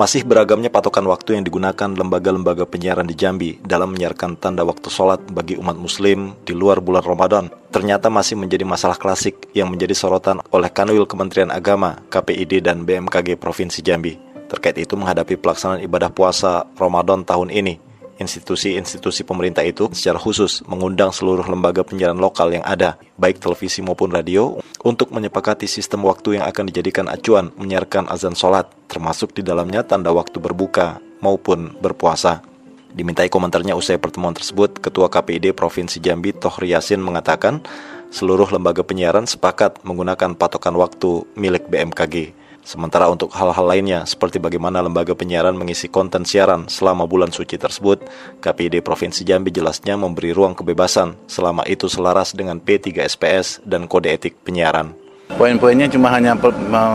Masih beragamnya patokan waktu yang digunakan lembaga-lembaga penyiaran di Jambi dalam menyiarkan tanda waktu sholat bagi umat muslim di luar bulan Ramadan ternyata masih menjadi masalah klasik yang menjadi sorotan oleh Kanwil Kementerian Agama, KPID, dan BMKG Provinsi Jambi. Terkait itu menghadapi pelaksanaan ibadah puasa Ramadan tahun ini, institusi-institusi pemerintah itu secara khusus mengundang seluruh lembaga penyiaran lokal yang ada, baik televisi maupun radio, untuk menyepakati sistem waktu yang akan dijadikan acuan menyiarkan azan sholat, termasuk di dalamnya tanda waktu berbuka maupun berpuasa. Dimintai komentarnya usai pertemuan tersebut, Ketua KPID Provinsi Jambi Tohri Yasin mengatakan, seluruh lembaga penyiaran sepakat menggunakan patokan waktu milik BMKG. Sementara untuk hal-hal lainnya, seperti bagaimana lembaga penyiaran mengisi konten siaran selama bulan suci tersebut, KPID Provinsi Jambi jelasnya memberi ruang kebebasan selama itu selaras dengan P3 SPS dan Kode Etik Penyiaran. Poin-poinnya cuma hanya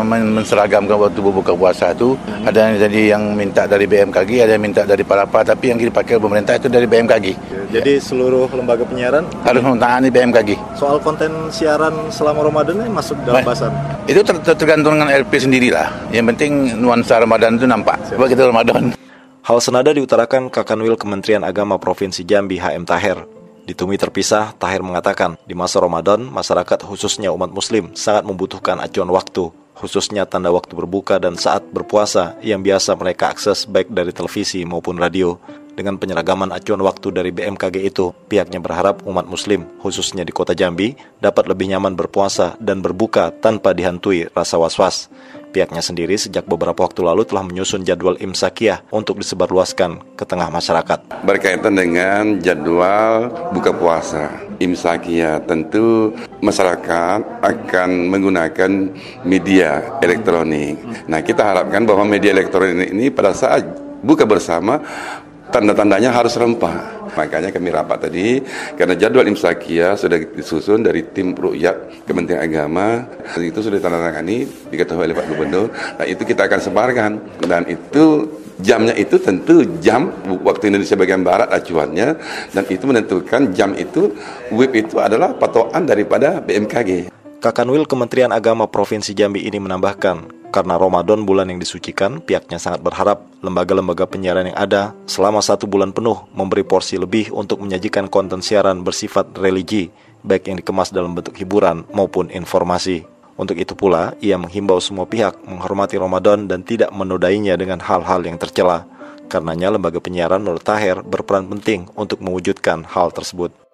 menseragamkan waktu berbuka puasa itu. Ada yang jadi yang minta dari BMKG, ada yang minta dari para apa, tapi yang dipakai pemerintah itu dari BMKG. Jadi seluruh lembaga penyiaran harus mentangani BMKG. Soal konten siaran selama Ramadan ini masuk dalam bahasan. Itu ter tergantung dengan RP sendirilah. Yang penting nuansa Ramadan itu nampak. Kita Ramadan. Hal senada diutarakan Kakanwil Kementerian Agama Provinsi Jambi HM Taher Ditemui terpisah, Tahir mengatakan, di masa Ramadan, masyarakat khususnya umat muslim sangat membutuhkan acuan waktu, khususnya tanda waktu berbuka dan saat berpuasa yang biasa mereka akses baik dari televisi maupun radio. Dengan penyeragaman acuan waktu dari BMKG itu, pihaknya berharap umat muslim, khususnya di kota Jambi, dapat lebih nyaman berpuasa dan berbuka tanpa dihantui rasa was-was. Pihaknya sendiri sejak beberapa waktu lalu telah menyusun jadwal imsakiyah untuk disebarluaskan ke tengah masyarakat. Berkaitan dengan jadwal buka puasa, imsakiyah tentu masyarakat akan menggunakan media elektronik. Nah kita harapkan bahwa media elektronik ini pada saat buka bersama tanda-tandanya harus rempah. Makanya kami rapat tadi karena jadwal imsakiyah sudah disusun dari tim rukyat Kementerian Agama itu sudah ditandatangani diketahui oleh Pak Gubernur. Nah itu kita akan sebarkan dan itu jamnya itu tentu jam waktu Indonesia bagian barat acuannya dan itu menentukan jam itu WIB itu adalah patokan daripada BMKG. Kakanwil Kementerian Agama Provinsi Jambi ini menambahkan, karena Ramadan bulan yang disucikan, pihaknya sangat berharap lembaga-lembaga penyiaran yang ada selama satu bulan penuh memberi porsi lebih untuk menyajikan konten siaran bersifat religi, baik yang dikemas dalam bentuk hiburan maupun informasi. Untuk itu pula, ia menghimbau semua pihak menghormati Ramadan dan tidak menodainya dengan hal-hal yang tercela. Karenanya lembaga penyiaran menurut Taher berperan penting untuk mewujudkan hal tersebut.